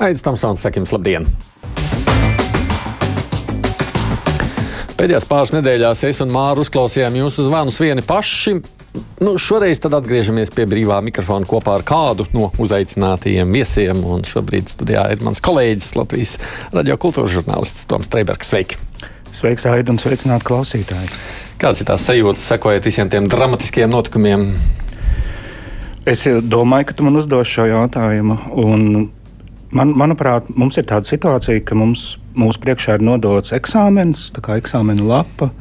Aizsmeļamies, Tomsons, sakim, labdien! Pēdējās pāris nedēļās es un Māra uzklausījām jūsu zvanus vieni paši. Nu, šoreiz atgriežamies pie brīvā mikrofona kopā ar kādu no uzaicinātajiem viesiem. Un šobrīd studijā ir mans kolēģis, Latvijas radiokultūras žurnālists Toms Streibergs. Sveiki! Sveiks, Aida, un sveicināt klausītāji! Kādas ir tās sajūtas, sekojot visiem tiem dramatiskiem notikumiem? Es domāju, ka tu man uzdosi šo jautājumu. Man, manuprāt, mums ir tāda situācija, ka mums, mūsu priekšā ir nodots eksāmenis, tā kā eksāmena lapa,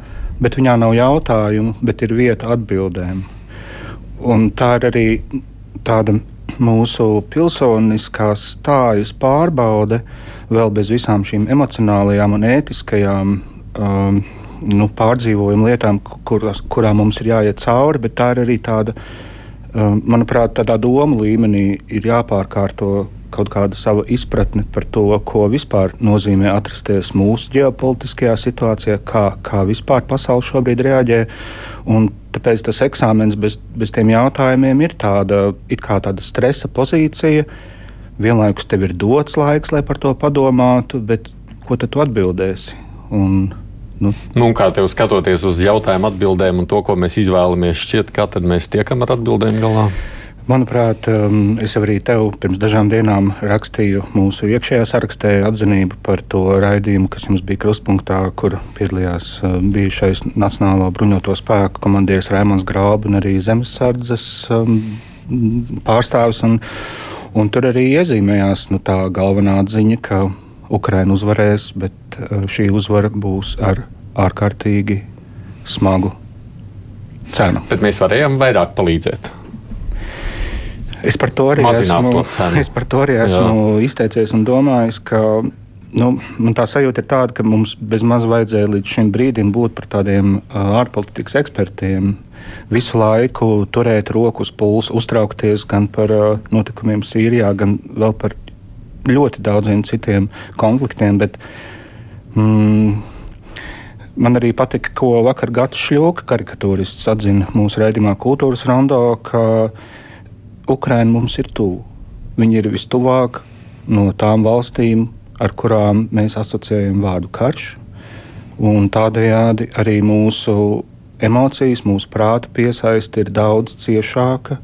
bet viņā nav jautājumu, bet ir vieta atbildēm. Un tā ir arī tāda mūsu pilsoniskā stājas pārbaude, vēl bez visām šīm emocionālajām un ētiskajām um, nu, pārdzīvojuma lietām, kuras, kurām mums ir jāiet cauri, bet tā ir arī tāda, um, manuprāt, tādā doma līmenī ir jāpārkārto kaut kāda sava izpratne par to, ko vispār nozīmē atrasties mūsu ģeopolitiskajā situācijā, kā, kā vispār pasaule šobrīd reaģē. Un tāpēc tas eksāmenis bez, bez tiem jautājumiem ir tāda, tāda stresa pozīcija. Vienlaikus tev ir dots laiks, lai par to padomātu, bet ko tad tu atbildēsi? Un, Nu. Nu, kā tev skatoties uz jautājumu atbildēm un to, ko mēs izvēlamies, šķiet, kā tad mēs tiekam ar atbildēm galā? Manuprāt, um, es arī tev pirms dažām dienām rakstīju mūsu iekšējā sarakstē atzinību par to raidījumu, kas jums bija krustpunktā, kur piedalījās um, bijušais Nacionālo bruņoto spēku komandieris Raimons Graubi un arī Zemesardzes um, pārstāvis. Un, un tur arī iezīmējās nu, tā galvenā atziņa, ka Ukraina uzvarēs, bet uh, šī uzvara būs ar ārkārtīgi smagu cenu. Bet mēs varējām vairāk palīdzēt. Es par to arī esmu, es par to arī esmu izteicies un domājis, ka nu, man tā sajūta ir tāda, ka mums bezmaz vajadzēja līdz šim brīdim būt par tādiem ārpolitikas ekspertiem. Visu laiku turēt roku uz pulsa, uztraukties gan par notikumiem Sīrijā, gan vēl par ļoti daudziem citiem konfliktiem. Bet, mm, Man arī patika, ko vakar Gatis Šļoka, karikatūrists, atzina mūsu raidījumā Kultūras Rondo, ka uh, Ukraina mums ir tuvu. Viņi ir vistuvāk no tām valstīm, ar kurām mēs asociējam vārdu karš. Tādējādi arī mūsu emocijas, mūsu prāta piesaiste ir daudz ciešāka.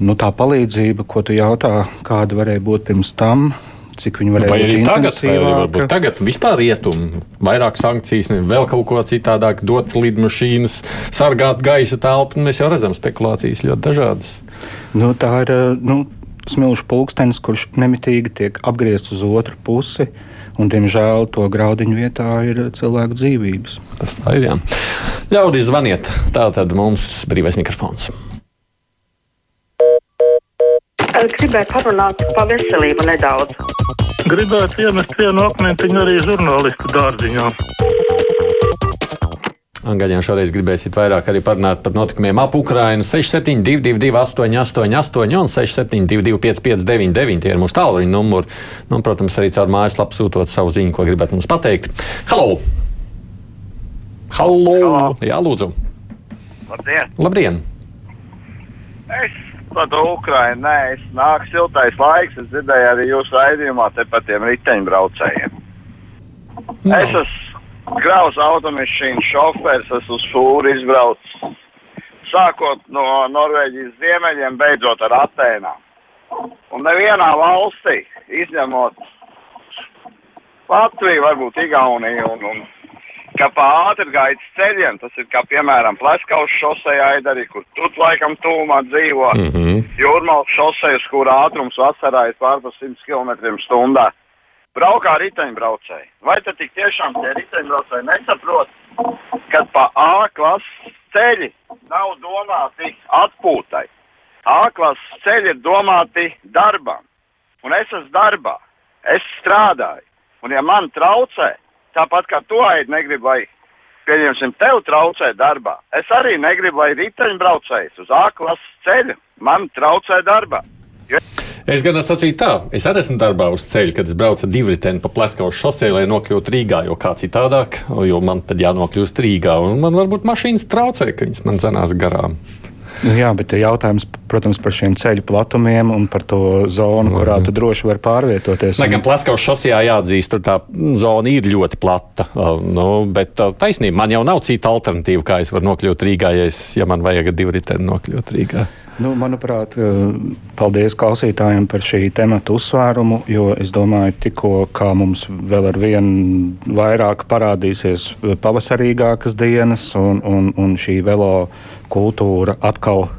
Nu, tā palīdzība, ko tu jautā, kāda varēja būt pirms tam, cik viņi varēja būt tagad, vai varbūt tagad vispār rietumu, vairāk sankcijas, vēl kaut ko citādāk, dot lidmašīnas, sargāt gaisa telpu. Mēs jau redzam spekulācijas ļoti dažādas. Nu, tā ir nu, smilšu pulkstenis, kurš nemitīgi tiek apgriezts uz otru pusi. Un, diemžēl to graudiņu vietā ir cilvēku dzīvības. Tas tā ir. Jā. Ļaudis, zvaniet, tā tad mums brīvais mikrofons. Gribēju parunāt par veselību nedaudz. Gribētu iemest vienu akmentiņu arī žurnālistu dārziņā. Gaļām šoreiz gribēsiet vairāk arī parunāt par notikumiem ap Ukrajinu. 6722, 888, un 672, 559, tie ir mūsu tālruņa numuri. Nu, un, protams, arī caur mājaslapu sūtot savu ziņu, ko gribat mums pateikt. Halo! Halo! Halo. Jā, lūdzu! Labdien! Labdien. Es par to Ukrainu. Nē, es nāku siltais laiks. Es dzirdēju arī jūsu raidījumā te par tiem riteņbraucējiem. No. Es esmu Kraus automašīnu šofērs, es uz fūru izbraucu, sākot no Norvēģijas ziemeļiem, beidzot ar Atēnām. Un nevienā valstī, izņemot Latviju, varbūt Igauniju un, un ka pa ātrgaitas ceļiem, tas ir kā piemēram Pleskavas šoseja aidarī, kur tu laikam tūmā dzīvo, mm -hmm. Jūrmals šosejas, kur ātrums vasarā ir pār pa 100 km stundā braukā riteņbraucēji. Vai tad tik tiešām tie riteņbraucēji nesaprot, ka pa A klases ceļi nav domāti atpūtai. A klases ceļi ir domāti darbam. Un es esmu darbā, es strādāju. Un ja man traucē, tāpat kā tu aidi negribu, lai, pieņemsim, tev traucē darbā, es arī negribu, lai riteņbraucējs uz A klases ceļu man traucē darbā. Es gan sacīju tā, es arī esmu darbā uz ceļa, kad es braucu ar divriteni pa Pleskavas šosei, lai nokļūtu Rīgā, jo kā citādāk, jo man tad jānokļūst Rīgā. Un man varbūt mašīnas traucē, ka viņas man zenās garām. Nu, jā, bet jautājums, protams, par šiem ceļu platumiem un par to zonu, Mhm. kurā tu droši vari pārvietoties. Lai gan Plaskaus šosijā jāatzīst, tur tā zona ir ļoti plata. Uh, Nu, bet uh, taisnība, man jau nav cita alternatīva, kā es varu nokļūt Rīgā, ja, es, ja man vajag divu riteni nokļūt Rīgā. Nu, manuprāt, eh, paldies klausītājiem par šī temata uzsvērumu, jo es domāju, tikko kā mums vēl ar vienu vairāk parādīsies pavasarīgākas dienas, un, un, un šī velo kultūra atkal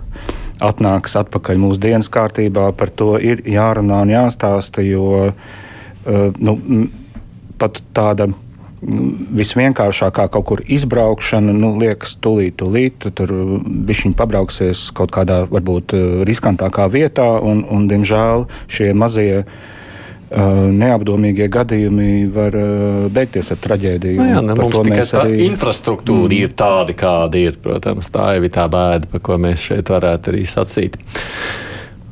atnāks atpakaļ mūsu dienas kārtībā, par to ir jārunā un jāstāsta, jo eh, nu, pat tāda visvienkāršākā kaut kur izbraukšana, nu, liekas, tūlīt, tūlīt, tu tur bišķiņi pabrauksies kaut kādā varbūt eh, riskantākā vietā, un, un diemžēl šie mazie uh, neapdomīgie gadījumi var uh, beigties ar traģēdiju. Nu, jā, ne, mums tikai tā arī- infrastruktūra mm. ir tāda, kāda ir. Protams, tā jau ir tā bēda, par ko mēs šeit varētu arī sacīt.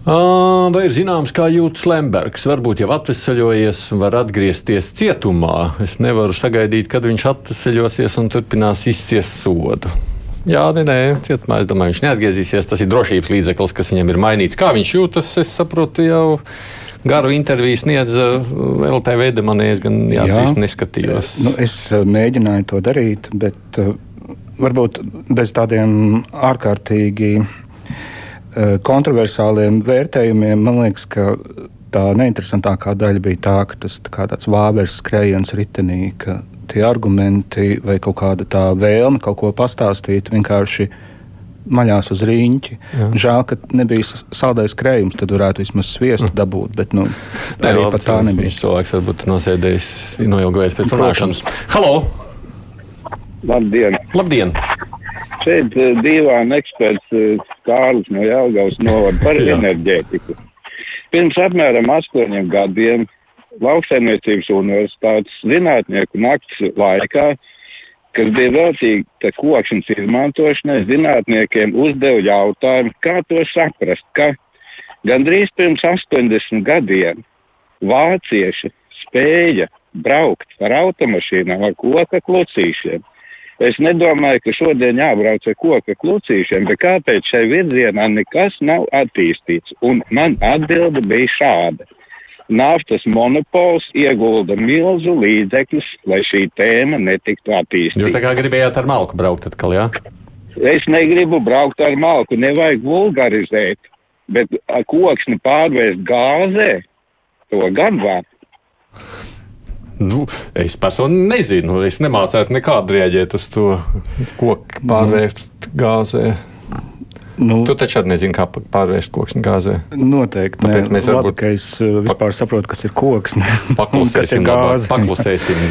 Vai ir zināms, kā jūtas Lembergs? Varbūt jau atvesaļojies un var atgriezties cietumā. Es nevaru sagaidīt, kad viņš atvesaļosies un turpinās izciest sodu. Jā, nē, nē, cietumā es domāju, viņš neatgriezīsies. Tas ir drošības līdzeklis, kas viņam ir mainīts. Kā viņš jūtas, es saprotu jau. Garu interviju sniedza LTV demonē, es gan jāatzīst, neskatījos. Nu, es mēģināju to darīt, bet varbūt bez tādiem ārkārtīgi kontroversāliem vērtējumiem. Man liekas, ka tā neinteresantākā daļa bija tā, ka tas tā kā tāds vāveres skrējiens ritenī, ka tie argumenti vai kaut kāda tā vēlme kaut ko pastāstīt vienkārši maļās uz rīņķi. Žēl, ka nebija saldais krējums, tad varētu vismaz sviestu dabūt, bet nu, Nē, arī labi, pat tā nebija. Cilvēks varbūt nosēdējis, noilgojies pēc runāšanas. Halo! Labdien! Labdien! Šeit uh, divāna eksperts uh, Kārlis no Jelgavas novada par Jā. enerģētiku. Pirms apmēram astoņiem gadiem Lauksaimniecības universitātes zinātnieku nakts laikā, kas bija veltīta kokšanas izmantošanai, zinātniekiem uzdeva jautājumu, kā to saprast, ka gandrīz pirms 80 gadiem vācieši spēja braukt ar automašīnām ar koka klucīšiem. Es nedomāju, ka šodien jābrauc ar koka klucīšiem, bet kāpēc šai virzienā nekas nav attīstīts? Un man atbilde bija šāda. Naftas monopols iegulda milzu līdzekļus, lai šī tēma netiktu attīstīta. Jūs tā kā gribējāt ar malku braukt atkal, jā? Es negribu braukt ar malku, nevajag vulgarizēt, bet koksni pārvērst gāzē, to gan var. Nu, es personīgi nezinu. Es nemācētu nekādu rēģēt uz to koku pārvērst gāzē. Nu, Tu taču arī nezini, kā pārvērst koksni gāzē. Noteikti. Nē, Tāpēc mēs labi, varbūt- ka es uh, vispār saprotu, kas ir koks. ne? Un kas ir Paklusēsim, labāk, paklusēsim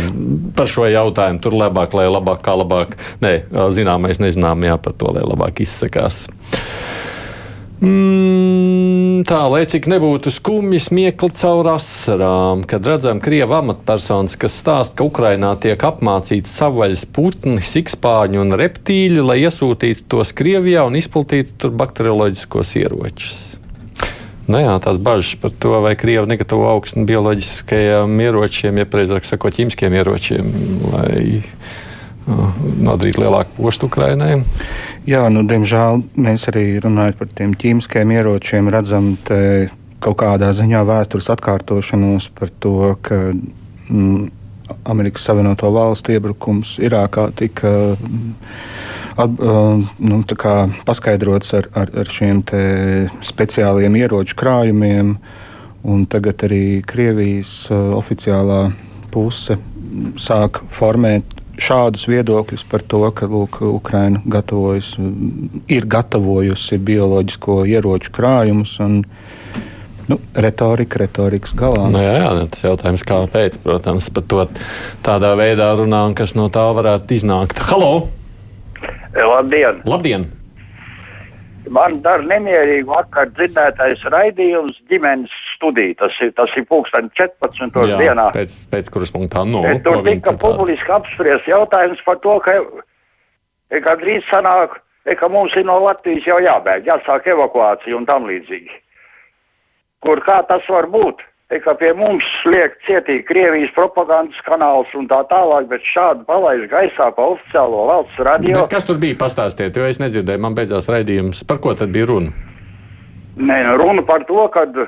par šo jautājumu. Tur labāk, lai labāk, kā labāk. Nē, zināmais, nezinām, jā, par to, lai labāk izsakās. Mm, tā, lai cik nebūtu skumji smiekli caur asarām, kad redzam krievu amatpersonas, kas stāsta, ka Ukrainā tiek apmācīti savvaļas putni, sikspāņi un reptīļi, lai iesūtītu tos Krievijā un izplatītu tur bakterioloģiskos ieročus. Nu jā, tās bažas par to, vai Krievija negatavo augstu bioloģiskajiem ieročiem, ja precīzāk sakot, ķīmiskiem ieročiem, lai uh, nodarītu lielāku postu Ukrainai. Jā, nu, diemžēl mēs arī runājot par tiem ķīmiskiem ieročiem, redzam kaut kādā ziņā vēstures atkārtošanos par to, ka mm, Amerikas Savienoto Valstu iebrukums Irākā tika mm, at, uh, nu, paskaidrots ar, ar, ar šiem speciāliem ieroču krājumiem, tagad arī Krievijas uh, oficiālā puse sāk formēt šādus viedokļus par to, ka lūk, Ukraina gatavojas, ir gatavojusi bioloģisko ieroču krājumus. Un, nu, retorika, retorikas galā. Nu, jā, jā, tas jautājums, kāpēc, protams, par to tādā veidā runā un kas no tā varētu iznākt. Halo! Labdien! Labdien! Man dara nemierīgi vakar dzirdētais raidījums ģimenes studija. Tas ir, tas ir pulksten 14. Jā, dienā. pēc, pēc kuras punktā? Nu, E, Tur tika tādu- publiski apspriests jautājums par to, ka e, gandrīz sanāk, e, ka mums ir no Latvijas jau jābēg, jāsāk evakuācija un tam līdzīgi. Kur kā tas var būt? ka pie mums liek cietī Krievijas propagandas kanāls un tā tālāk, bet šādi palaiž gaisā pa oficiālo valsts radio. Bet kas tur bija pastāstiet, jo es nedzirdēju, man beidzās raidījums. Par ko tad bija runa? Nē, nu, runa par to, ka e,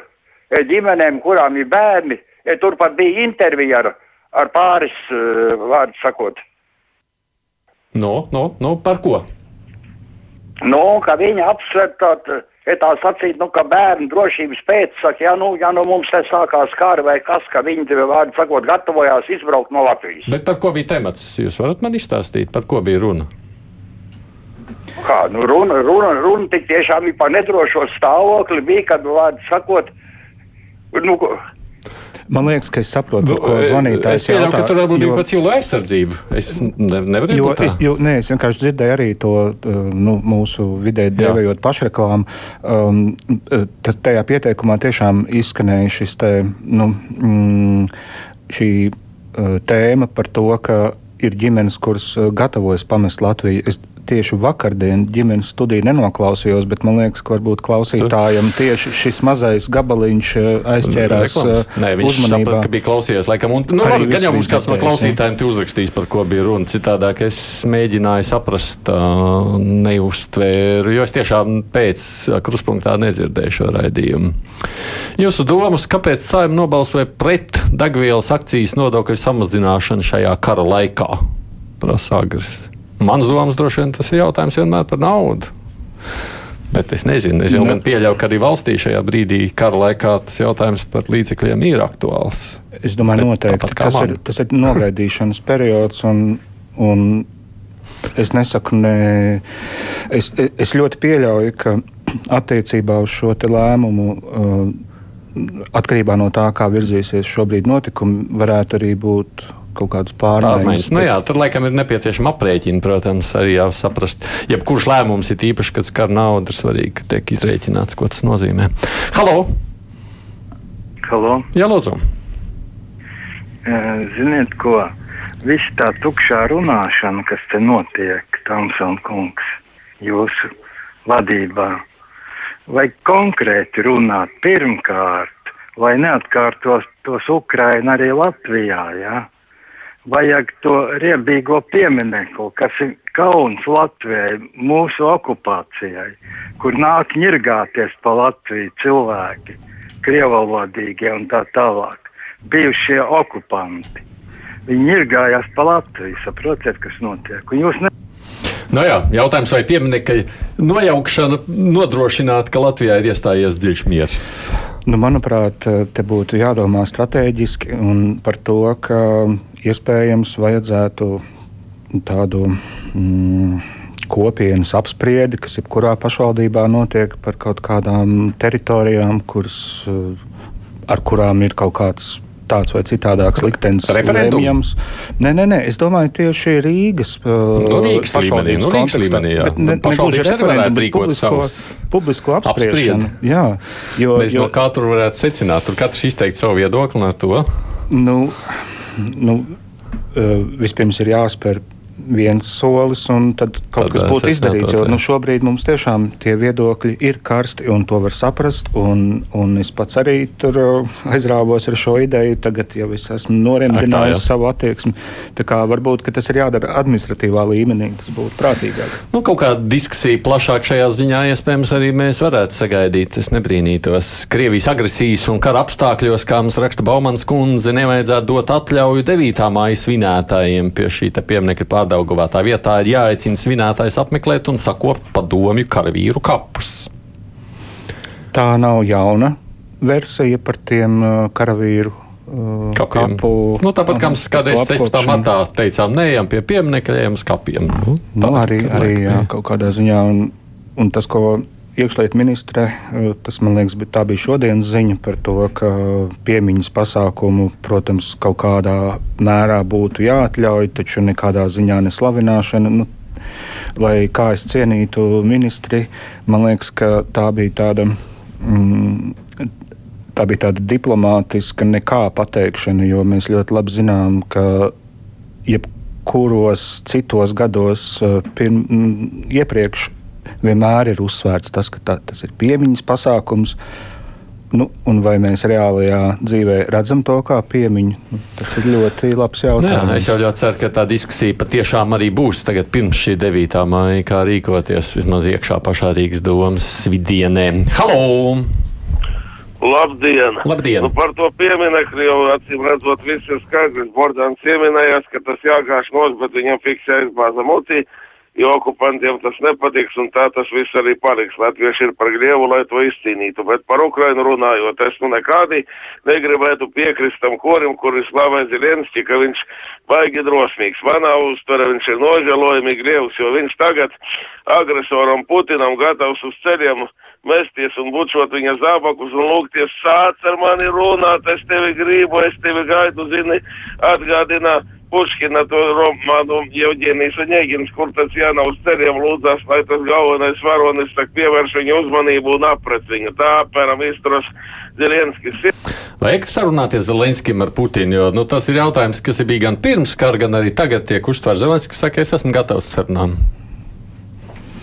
ģimenēm, kurām ir bērni, e, turpat bija intervija ar, ar pāris uh, vārdu sakot. No, no, no, par ko? Nu, ka viņi apsver tādu tā sacīt, nu, ka bērnu drošības pēc saka, ja nu, ja nu mums te sākās kāri vai kas, ka viņi, vārdu sakot, gatavojās izbraukt no Latvijas. Bet par ko bija temats? Jūs varat man izstāstīt, par ko bija runa? Kā, nu, runa, runa, runa tik tiešām ir par nedrošo stāvokli, bija, kad, vārdu sakot, nu, Man liekas, ka es saprotu, ko zvanītājs jautā. Es pieļauju, ka tur varbūt bija par cilvēku aizsardzību. Es ne, nevaru jo, es, jo, nē, es vienkārši dzirdēju arī to nu, mūsu vidē dēvējot pašreklāmu. Um, tas tajā pieteikumā tiešām izskanēja šis te, nu, mm, šī uh, tēma par to, ka ir ģimenes, kuras gatavojas pamest Latviju. Es tieši vakardien ģimenes studiju nenoklausījos, bet man liekas, ka varbūt klausītājam tieši šis mazais gabaliņš eh, aizķērās eh, Nē, viņš uzmanībā. saprata, ka bija klausies laikam. Un, nu, labi, gan jau mums kāds no klausītājiem uzrakstīs, par ko bija runa. Citādāk es mēģināju saprast, uh, neuztvēru, jo es tiešām pēc kruspunktā nedzirdēju šo raidījumu. Jūsu domas, kāpēc saima nobalsoja pret degvielas akcijas nodokļu samazināšanu šajā kara laikā? Prasa Agris. Mans domas droši vien tas ir jautājums vienmēr par naudu. Bet es nezinu, es jau ne. pieļauju, ka arī valstī šajā brīdī, kara laikā, tas jautājums par līdzekļiem ir aktuāls. Es domāju, Bet noteikti tas man. ir, tas ir nogaidīšanas periods. Un, un es nesaku, ne, es, es ļoti pieļauju, ka attiecībā uz šo lēmumu. Uh, atkarībā no tā, kā virzīsies šobrīd notikumi, varētu arī būt kaut kādas pārmaiņas. Nu, jā, tur laikam ir nepieciešama aprēķina, protams, arī jāsaprast. Jebkurš lēmums ir īpaši, kad skar naudu, ir svarīgi, ka tiek izreikināts, ko tas nozīmē. Halo! Halo. Jā, lūdzu! Ziniet, ko? Viss tā tukšā runāšana, kas te notiek, Tamsons kungs, jūsu vadībā, vai konkrēti runāt pirmkārt, lai neatkārtos tos Ukraina arī Latvijā, jā? Ja? Vajag to riebīgo pieminiektu, kas ir kauns Latvijai, mūsu okupācijai, kur nāk ņirgāties pa Latviju cilvēki, krievalodīgie un tā tālāk, bijušie okupanti. Viņi ņirgājās pa Latviju, saprotiet, kas notiek. Un jūs ne Nu jā, jautājums, vai pieminiekta nojaukšana nodrošinātu, ka Latvijā ir iestājies dziļš miers? Nu, manuprāt, te būtu jādomā strateģiski par to, ka iespējams vajadzētu tādu mm, kopienas apspriedi, kas jebkurā pašvaldībā notiek par kaut kādām teritorijām, kuras, ar kurām ir kaut kāds tāds vai citādāks liktenis lēmjams. Nē, nē, nē, es domāju, tieši Rīgas no Rīgas līmenī, no Rīgas līmenī, jā. Bet ne, pašvaldības arī varētu rīkot publisko, publisko apspriešanu. Jā, jo, Mēs jo, no kā tur varētu secināt, tur katrs izteikt savu viedokli no to. Nu, nu, vispirms ir jāspēr viens solis, un tad kaut tad kas būtu izdarīts. Jo nu, šobrīd mums tiešām tie viedokļi ir karsti, un to var saprast. Un, un es pats arī tur uh, aizrāvos ar šo ideju. Tagad jau es esmu noremdinājis savu attieksmi. Tā kā varbūt tas ir jādara administratīvā līmenī, tas būtu prātīgāk. Nu, kaut kāda diskusija plašāk šajā ziņā iespējams arī mēs varētu sagaidīt. Es nebrīnītos. Krievijas agresijas un kara apstākļos, kā mums raksta Baumans kundze, nevajadzētu dot atļauju 9. mājas svinētājiem pie šī pieminiekta pārdevuma. Daugavā. Tā vietā ir jāaicina svinētājs apmeklēt un sakopt padomju karavīru kapus. Tā nav jauna versija par tiem uh, karavīru uh, kapiem. Kapu, nu, tāpat kā mēs kādreiz 16. martā teicām, neejam pie pieminiekļiem, ejam uz kapiem. Nu, nu, arī, arī jā, kaut kādā ziņā. Un, un tas, ko iekšlietu ministre, eh, tas man liekas, tā bija šodienas ziņa par to, ka piemiņas pasākumu, protams, kaut kādā mērā būtu jāatļauj, taču nekādā ziņā neslavināšana. Nu, lai kā es cienītu ministri, man liekas, ka tā bija tāda. Mm, Tā bija tāda diplomātiska nekā pateikšana, jo mēs ļoti labi zinām, ka jebkuros citos gados eh, pirm, iepriekš vienmēr ir uzsvērts tas, ka tā, tas ir piemiņas pasākums. Nu, un vai mēs reālajā dzīvē redzam to kā piemiņu? Nu, tas ir ļoti labs jautājums. Jā, es jau ļoti ceru, ka tā diskusija patiešām arī būs tagad pirms šī 9. māja, kā rīkoties vismaz iekšā pašā Rīgas domas vidienē. Halo! Labdien! Labdien. Nu, par to pieminekli jau acīm redzot, viss ir skaidrs. Bordāns pieminējās, ka tas jāgāž nos, bet viņam fiksē aizbāza mutī jo okupantiem tas nepatiks, un tā tas viss arī paliks. Latvieši ir par Grievu, lai to izcīnītu, bet par Ukrainu runājot, es nu nekādī negribētu piekrist tam korim, kuri slavē Zilenski, ka viņš baigi drosmīgs. Manā uztvere viņš ir nožēlojami Grievs, jo viņš tagad agresoram Putinam gatavs uz ceļiem mesties un bučot viņa zābakus un lūgties sāc ar mani runāt, es tevi gribu, es tevi gaidu, zini, atgādina Puškina to romānu Jevģēnijas Oņēgins, kur tas jānāk uz ceļiem lūdzās, lai tas galvenais varonis tak pievērš viņa uzmanību un apret viņu. Tā apmēram izturas Zelenskis. Vajag sarunāties Zelenskim ar Putinu, jo nu, tas ir jautājums, kas bija gan pirms kara, gan arī tagad tiek uztverts. Zelenskis saka, es esmu gatavs sarunām.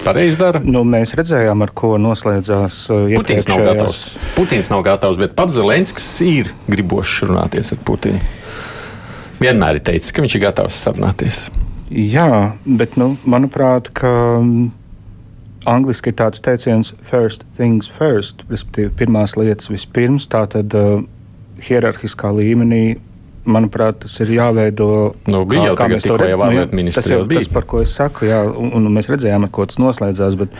Pareizi dara. Nu, mēs redzējām, ar ko noslēdzās uh, Putins nav gatavs. Putins nav gatavs, bet pats Zelenskis ir gribošs runāties ar Putinu vienmēr ir teicis, ka viņš ir gatavs sarunāties. Jā, bet nu, manuprāt, ka mm, angliski ir tāds teiciens, first things first, respektīvi, pirmās lietas vispirms. Tātad uh, hierarhiskā līmenī, manuprāt, tas ir jāveido. Nu, bija kā, jau kā mēs to redzam. Nu, tas jau ir tas, par ko es saku, jā, un, un mēs redzējām, ar ko tas noslēdzās. Bet,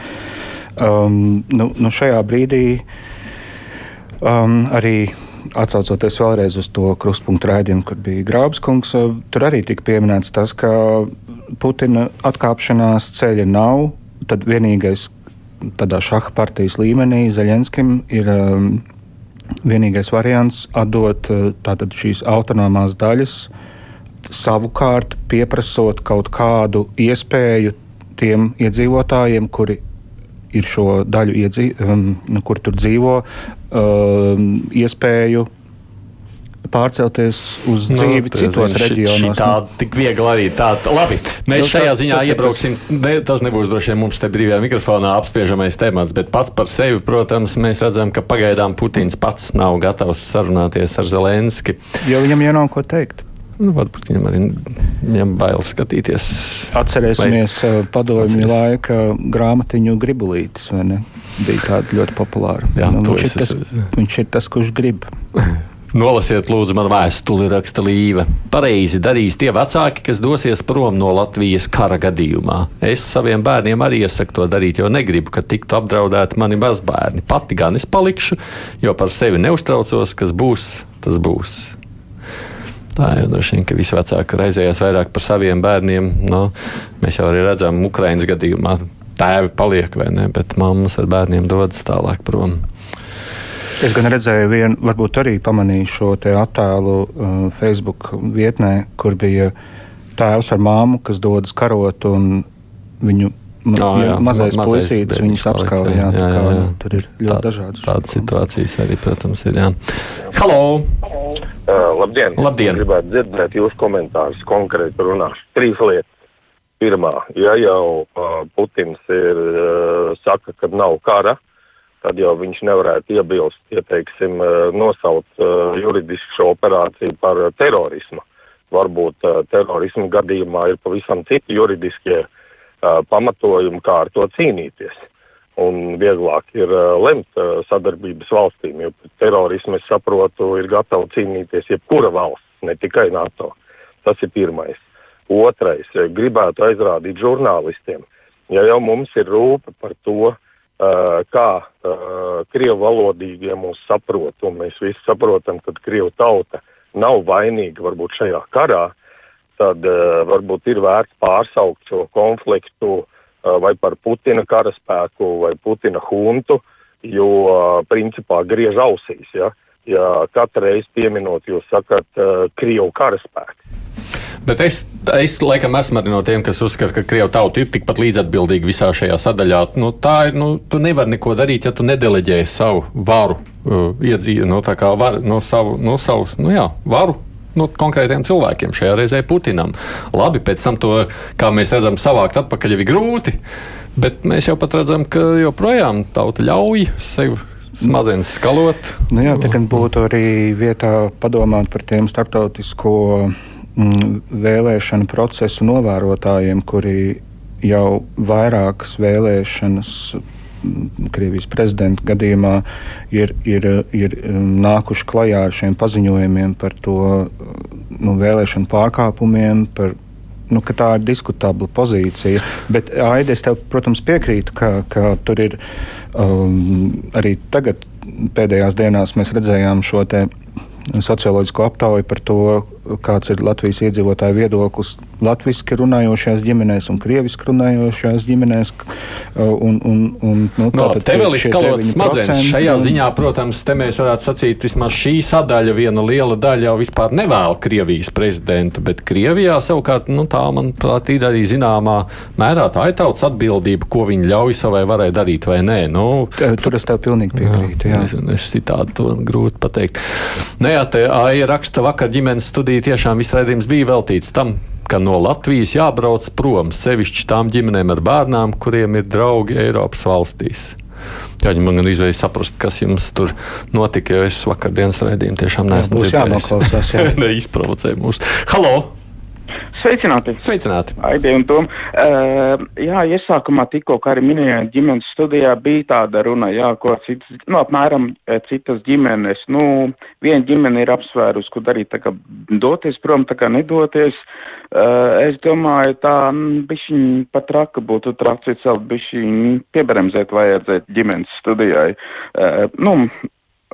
um, nu, nu šajā brīdī um, arī Atcaucoties vēlreiz uz to krustpunktu raidījumu, kur bija Grābskungs, eh, tur arī tika pieminēts tas, ka Putina atkāpšanās ceļa nav. Tad vienīgais tādā šaha partijas līmenī Zeļenskim ir um, vienīgais variants atdot uh, tātad šīs autonomās daļas, savukārt pieprasot kaut kādu iespēju tiem iedzīvotājiem, kuri ir šo daļu, iedzīv, um, nu, kur tur dzīvo, um, iespēju pārcelties uz nu, dzīvi nu, citos zin, reģionos. Tā tik viegli arī tā. Labi, mēs nu, šajā tā, ziņā iebrauksim. Tas... Ne, tas nebūs droši vien mums te brīvajā mikrofonā apspriežamais temats, bet pats par sevi, protams, mēs redzam, ka pagaidām Putins pats nav gatavs sarunāties ar Zelenski. Jo viņam jau nav ko teikt. Nu, varbūt viņam arī viņam bail skatīties. Atcerēsimies vai... Uh, padomju laika grāmatiņu gribulītes, vai ne? Bija tāda ļoti populāra. Jā, nu, viņš, ir tas, es... viņš ir tas, kurš grib. Nolasiet, lūdzu, man vēstuli, raksta Līva. Pareizi darīs tie vecāki, kas dosies prom no Latvijas kara gadījumā. Es saviem bērniem arī iesaku to darīt, jo negribu, ka tiktu apdraudēti mani mazbērni. Pati gan es palikšu, jo par sevi neuztraucos, kas būs, tas būs. Tā jau droši vien, ka visi vecāki raizējās vairāk par saviem bērniem. No, mēs jau arī redzam, Ukraiņas gadījumā tēvi paliek vai ne, bet mammas ar bērniem dodas tālāk prom. Es gan redzēju, vienu, varbūt arī pamanīju šo attēlu uh, Facebook vietnē, kur bija tēvs ar māmu, kas dodas karot, un viņu ma oh, jā, mazais, puisītis viņus apskauja. Jā, jā, jā, jā. Tur ir ļoti Tā, dažādas. Tādas situācijas arī, protams, ir. Jā. Halo! Uh, labdien! labdien. Gribētu dzirdēt jūsu komentārus konkrēti runāšu. Trīs lietas. Pirmā, ja jau uh, Putins ir, uh, saka, ka nav kara, tad jau viņš nevarētu iebilst, ieteiksim, uh, nosaukt uh, juridisku šo operāciju par uh, terorismu. Varbūt uh, terorismu gadījumā ir pavisam citi juridiskie uh, pamatojumi, kā ar to cīnīties. Un vieglāk ir uh, lemt uh, sadarbības valstīm, jo terorismu, es saprotu, ir gatava cīnīties jebkura valsts, ne tikai NATO. Tas ir pirmais. Otrais, gribētu aizrādīt žurnālistiem, ja jau mums ir rūpe par to, uh, kā uh, krievu valodīgie mūs saprot, un mēs visi saprotam, ka krievu tauta nav vainīga varbūt šajā karā, tad uh, varbūt ir vērts pārsaukt šo konfliktu vai par Putina karaspēku vai Putina huntu, jo principā griež ausīs, ja, ja katru reizi pieminot, jūs sakat uh, Krievu karaspēku. Bet es, es laikam esmu arī no tiem, kas uzskata, ka Krievija tauta ir tikpat līdzatbildīga visā šajā sadaļā. Nu, tā ir, nu, tu nevari neko darīt, ja tu nedeleģēji savu varu, uh, iedzīvi, no, nu, var, no savu, no savu, nu jā, varu nu, konkrētiem cilvēkiem, šajā reizē Putinam. Labi, pēc tam to, kā mēs redzam, savākt atpakaļ ir grūti, bet mēs jau pat redzam, ka joprojām tauta ļauj sev smadzenes skalot. Nu jā, tā gan būtu arī vietā padomāt par tiem starptautisko mm, vēlēšanu procesu novērotājiem, kuri jau vairākas vēlēšanas Krievijas prezidenta gadījumā ir, ir, ir nākuši klajā ar šiem paziņojumiem par to nu, vēlēšanu pārkāpumiem, par nu, tā ir diskutabla pozīcija. Bet, Aida, es tev, protams, piekrītu, ka, ka tur ir um, arī tagad, pēdējās dienās, mēs redzējām šo socioloģisko aptauju par to, kāds ir Latvijas iedzīvotāju viedoklis latviešu runājošās ģimenēs un krievisku runājošās ģimenēs. Un, un, un, nu, no, te vēl ir skalots smadzenes. Šajā ziņā, protams, te mēs varētu sacīt, vismaz šī sadaļa, viena liela daļa jau vispār nevēl Krievijas prezidentu, bet Krievijā savukārt, nu, tā, manuprāt, ir arī zināmā mērā tā ir tautas atbildība, ko viņi ļauj savai varai darīt vai nē. Nu, Tur es tev pilnīgi piekrītu. Jā, jā. Es, es citādi to grūti pateikt. Nē, nu te Aija raksta vakar ģimenes studiju brīdī tiešām viss raidījums bija veltīts tam, ka no Latvijas jābrauc prom, sevišķi tām ģimenēm ar bērnām, kuriem ir draugi Eiropas valstīs. Jāņem man izvēlēt saprast, kas jums tur notika, jo es vakardienas raidījumu tiešām neesmu dzirdējis. Jā, Neizprovocēju mūs. Halo! Sveicināti! Sveicināti. Aidi un Tom. Uh, jā, iesākumā tikko, kā arī minējāt, ģimenes studijā bija tāda runa, jā, ko citas, nu, apmēram eh, citas ģimenes, nu, viena ģimene ir apsvērus, ko darīt, tā kā doties prom, tā kā nedoties. Uh, es domāju, tā bišķiņ pat traka būtu traks, celt bišķiņ piebremzēt vajadzēt ģimenes studijai. Uh, nu,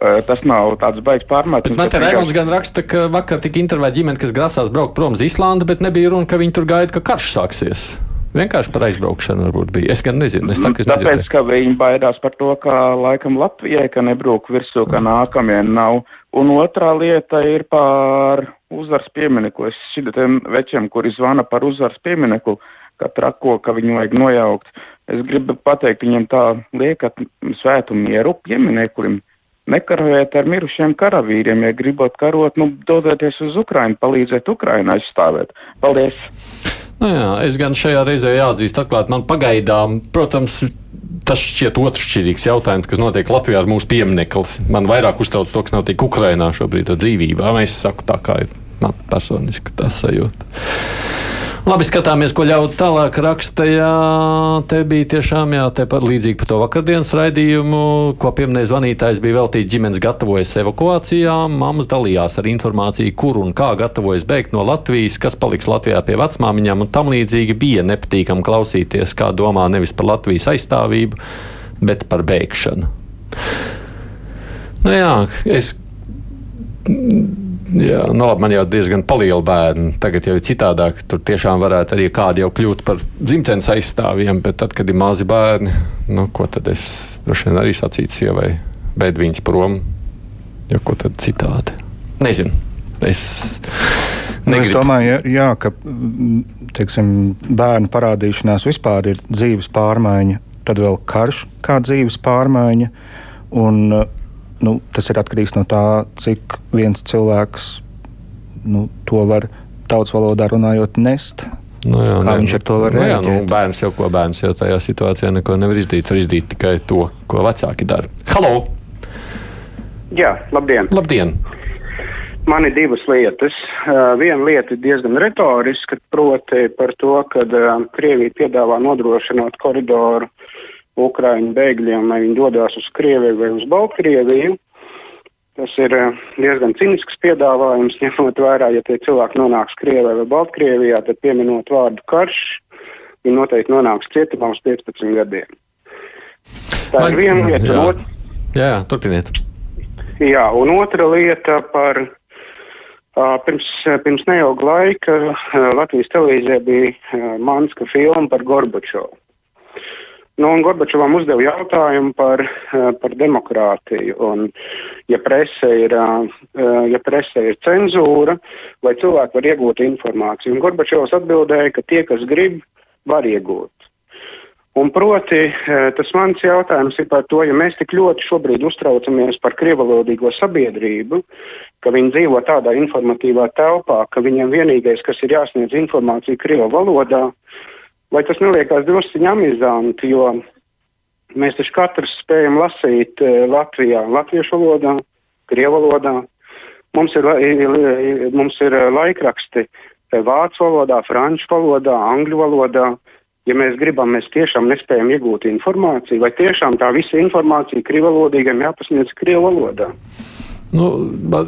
tas nav tāds baigs pārmets. Man te Raimunds gan raksta, ka vakar tika intervēta ģimene, kas grasās braukt prom uz Islandu, bet nebija runa, ka viņi tur gaida, ka karš sāksies. Vienkārši par aizbraukšanu varbūt bija. Es gan nezinu. Es tā, es Tāpēc, nezinu. ka viņi baidās par to, ka laikam Latvijai, ka nebrūk virsū, ka nākamie nav. Un otrā lieta ir par uzvaras pieminiektu. Es šitiem večiem, kuri zvana par uzvaras pieminiektu, ka trako, ka viņu vajag nojaukt. Es gribu pateikt viņiem tā, liekat svētu mieru Nekarojiet ar mirušiem karavīriem, ja gribat karot, nu, dodieties uz Ukrainu, palīdziet Ukrainai aizstāvēt. Paldies! Nu jā, es gan šajā reizē jāatzīst, atklāt, man pagaidām, protams, tas šķiet otršķirīgs jautājums, kas notiek Latvijā ar mūsu piemineklis. Man vairāk uztrauc to, kas notiek Ukrainā šobrīd ar dzīvību. Es saku tā, kā ir man personiski tas sajūta. Labi, skatāmies, ko ļaudis tālāk raksta. Jā, te bija tiešām jā, par līdzīgi par to vakardienas raidījumu, ko pieminēja zvanītājs, bija veltīts ģimenes gatavojas evakuācijām. Māmas dalījās ar informāciju, kur un kā gatavojas bēgt no Latvijas, kas paliks Latvijā pie vecmāmiņām, un tam līdzīgi bija nepatīkami klausīties, kā domā nevis par Latvijas aizstāvību, bet par bēgšanu. Nu jā, es Jā, nu, labi, man jau diezgan liela bērna. Tagad jau ir citādāk. Tur tiešām varētu arī kādi jau kļūt par dzimtenes aizstāvjiem, bet tad, kad ir mazi bērni, nu, ko tad es droši vien arī sacītu sievai, bet viņas prom, jo ko tad citādi. Nezinu. Es, nu, es domāju, jā, ka teiksim, bērnu parādīšanās vispār ir dzīves pārmaiņa, tad vēl karš kā dzīves pārmaiņa. Un, nu, tas ir atkarīgs no tā, cik viens cilvēks nu, to var tautas valodā runājot nest. Nu jā, Kā ne, viņš ar to var nu, jā, nu, bērns jau ko bērns jau tajā situācijā neko nevar izdarīt. Var izdarīt tikai to, ko vecāki dara. Halo! Jā, labdien! labdien. Man ir divas lietas. Uh, viena lieta ir diezgan retoriska, proti par to, ka uh, Krievija piedāvā nodrošināt koridoru Ukraiņu bēgļiem, lai viņi dodas uz Krieviju vai uz Baltkrieviju. Tas ir eh, diezgan cinisks piedāvājums, ņemot vērā, ja tie cilvēki nonāks Krievijā vai Baltkrievijā, tad pieminot vārdu karš, viņi noteikti nonāks cietumā uz 15 gadiem. Tā Man, ir viena lieta. Jā, ot... jā, turpiniet. Jā, un otra lieta par pirms, pirms neilga laika Latvijas televīzijā bija Manska filma par Gorbačovu. Nu, un Gorbačovam uzdeva jautājumu par, eh, par demokrātiju. Un, ja presē ir, eh, ja presē ir cenzūra, vai cilvēki var iegūt informāciju. Un Gorbačovs atbildēja, ka tie, kas grib, var iegūt. Un proti, eh, tas mans jautājums ir par to, ja mēs tik ļoti šobrīd uztraucamies par krievalodīgo sabiedrību, ka viņi dzīvo tādā informatīvā telpā, ka viņiem vienīgais, kas ir jāsniedz informācija krievu valodā, vai tas neliekās drusciņi amizanti, jo Mēs taču katrs spējam lasīt uh, Latvijā, latviešu valodā, krievu valodā. Mums ir, mums ir laikraksti vācu valodā, franču valodā, angļu valodā. Ja mēs gribam, mēs tiešām nespējam iegūt informāciju, vai tiešām tā visa informācija krievalodīgiem jāpasniedz krievu valodā. Nu,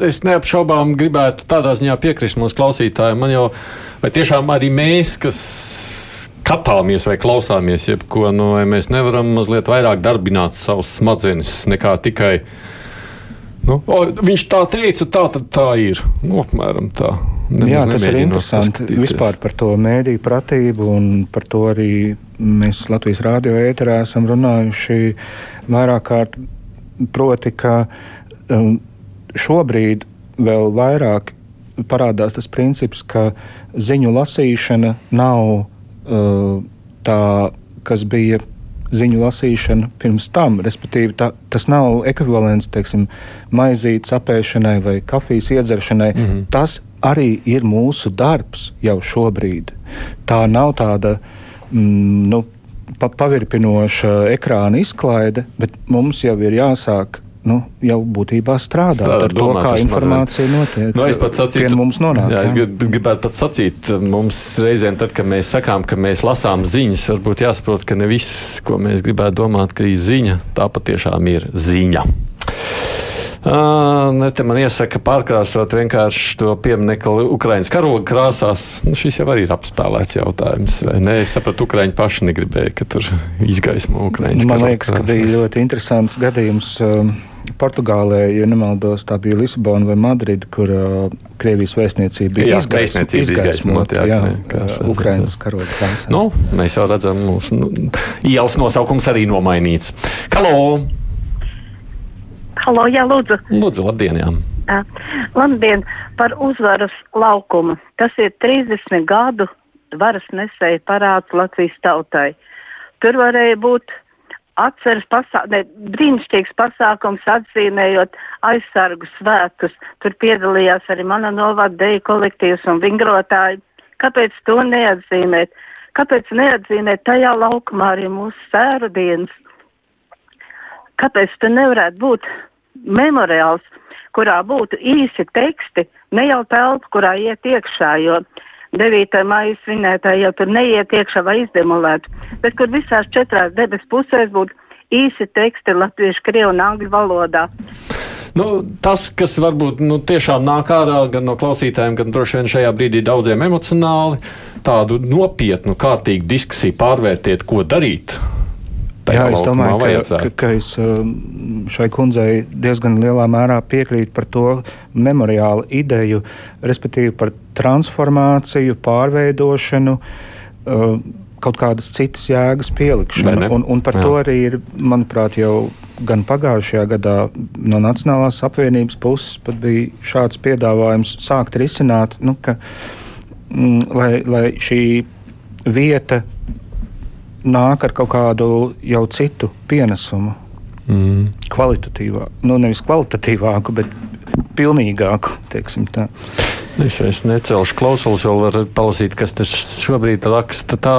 es neapšaubām gribētu tādā ziņā piekrist mūsu klausītājiem. Man jau, vai tiešām arī mēs, kas skatāmies vai klausāmies, jebko, nu, vai mēs nevaram mazliet vairāk darbināt savus smadzenes nekā tikai. Nu, o, viņš tā teica, tā tad tā ir. Nu, apmēram tā. Nemaz Jā, tas ir interesanti. Vispār par to mēdīju pratību un par to arī mēs Latvijas rādio ēterā esam runājuši vairāk kārt. Proti, ka um, šobrīd vēl vairāk parādās tas princips, ka ziņu lasīšana nav tā, kas bija ziņu lasīšana pirms tam. Respektīvi, tā, tas nav ekvivalents teiksim, maizītes apēšanai vai kafijas iedzeršanai. Mm -hmm. Tas arī ir mūsu darbs jau šobrīd. Tā nav tāda. Mm, nu, pa, pavirpinoša ekrāna izklaide, bet mums jau ir jāsāk nu, jau būtībā strādā Strādā, ar to, kā informācija mazliet. notiek. Nu, es pats sacītu, mums nonāk. Jā, es grib, gribētu pat sacīt, mums reizēm, tad, kad mēs sakām, ka mēs lasām ziņas, varbūt jāsaprot, ka ne viss, ko mēs gribētu domāt, ka ir ziņa, tā patiešām ir ziņa. Uh, te man iesaka pārkrāsot vienkārši to pieminiektu Ukraiņas karoga krāsās. Nu, šis jau arī ir apspēlēts jautājums. Nē, es sapratu, Ukraiņi paši negribēja, ka tur izgaismo Ukraiņas. Man liekas, ka bija ļoti interesants gadījums. Uh, Portugālē, ja nemaldos, tā bija Lisabona vai Madrida, kur uh, Krievijas vēstniecība bija izgaismota. Izgaismot, jā, jā, jā, Ukrainas karoga. Nu, mēs jau redzam, mūsu nu, ielas nosaukums arī nomainīts. Halo! Halo, jā, lūdzu. Lūdzu, labdien, jā. Uh, labdien, par uzvaras laukumu. Tas ir 30 gadu varas nesēja parāds Latvijas tautai. Tur varēja būt atceras pasākums, brīnišķīgs pasākums atzīmējot aizsargu svētkus. Tur piedalījās arī mana novada deju kolektīvs un vingrotāji. Kāpēc to neatzīmēt? Kāpēc neatzīmēt tajā laukumā arī mūsu sēru dienas? Kāpēc te nevarētu būt memoriāls, kurā būtu īsi teksti, ne jau telpa, kurā iet iekšā, jo 9. maija svinētāji jau tur neiet iekšā vai izdemolētu, bet kur visās četrās debes pusēs būtu īsi teksti latviešu, krievu un angļu valodā. Nu, tas, kas varbūt nu, tiešām nāk ārā gan no klausītājiem, gan droši vien šajā brīdī daudziem emocionāli, tādu nopietnu, kārtīgu diskusiju pārvērtiet, ko darīt Jā, es domāju, ka, ka, ka es um, šai kundzei diezgan lielā mērā piekrītu par to memoriālu ideju, respektīvi par transformāciju, pārveidošanu. Uh, kaut kādas citas jēgas pielikšanu. Un, un par Jā. to arī ir, manuprāt, jau gan pagājušajā gadā no Nacionālās apvienības puses bija šāds piedāvājums sākt risināt, nu, ka, mm, lai, lai šī vieta nāk ar kaut kādu jau citu pienesumu. Mm. Kvalitatīvāku, nu nevis kvalitatīvāku, bet pilnīgāku. Es, es necelšu klausulas, vēl varu palasīt, kas tas šobrīd raksta. Tā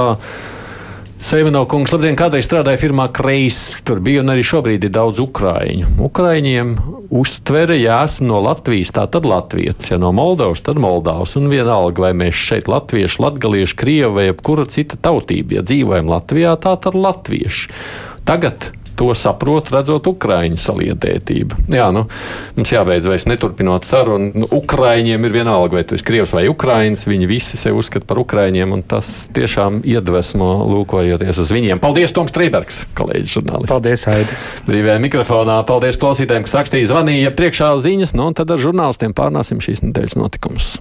Seimano kungs, labdien, kādreiz strādāja firmā Kreis. Tur bija un arī šobrīd ir daudz ukrāņu. Ukrāņiem uztvere, ja esmu no Latvijas, tā tad Latvijas, ja no Moldovas, tad Moldavas. Un vienalga, vai mēs šeit latvieši, latgalieši, krievi vai jebkura cita tautība, ja dzīvojam Latvijā, tā tad latvieši. Tagad to saprot, redzot Ukrāņu saliedētību. Jā, nu, mums jābeidz vairs neturpinot sarunu. Nu, Ukrāņiem ir vienalga, vai tu esi Krievs vai Ukrāņš. Viņi visi sevi uzskata par Ukrāņiem, un tas tiešām iedvesmo lūkojoties uz viņiem. Paldies, Toms Strībergs, kolēģis žurnālists. Paldies, Aidi. Brīvajā mikrofonā. Paldies klausītājiem, kas rakstīja, zvanīja priekšā ziņas, nu, un tad ar žurnālistiem pārnāsim šīs nedēļas notikumus.